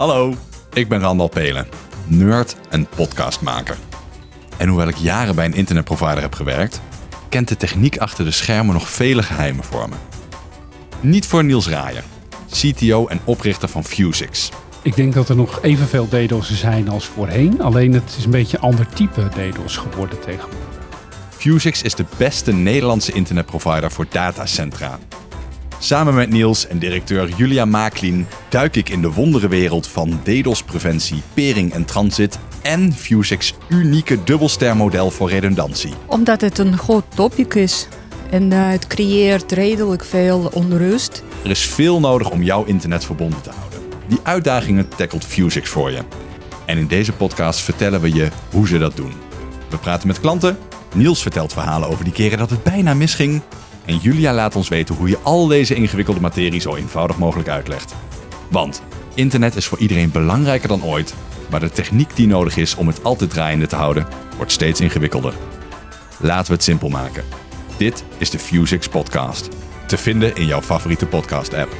Hallo, ik ben Randal Pelen, nerd en podcastmaker. En hoewel ik jaren bij een internetprovider heb gewerkt, kent de techniek achter de schermen nog vele geheimen voor me. Niet voor Niels Raaier, CTO en oprichter van Fusix. Ik denk dat er nog evenveel DDoS'en zijn als voorheen. Alleen het is een beetje een ander type DDoS geworden tegenwoordig. Fusix is de beste Nederlandse internetprovider voor datacentra. Samen met Niels en directeur Julia Maaklien duik ik in de wonderenwereld van DDoS-preventie, pering en transit en Fusix unieke dubbelstermodel voor redundantie. Omdat het een groot topic is en eh, het creëert redelijk veel onrust. Er is veel nodig om jouw internet verbonden te houden. Die uitdagingen tackelt Fusix voor je. En in deze podcast vertellen we je hoe ze dat doen. We praten met klanten, Niels vertelt verhalen over die keren dat het bijna misging. En Julia laat ons weten hoe je al deze ingewikkelde materie zo eenvoudig mogelijk uitlegt. Want internet is voor iedereen belangrijker dan ooit, maar de techniek die nodig is om het altijd draaiende te houden, wordt steeds ingewikkelder. Laten we het simpel maken. Dit is de Fusix Podcast. Te vinden in jouw favoriete podcast-app.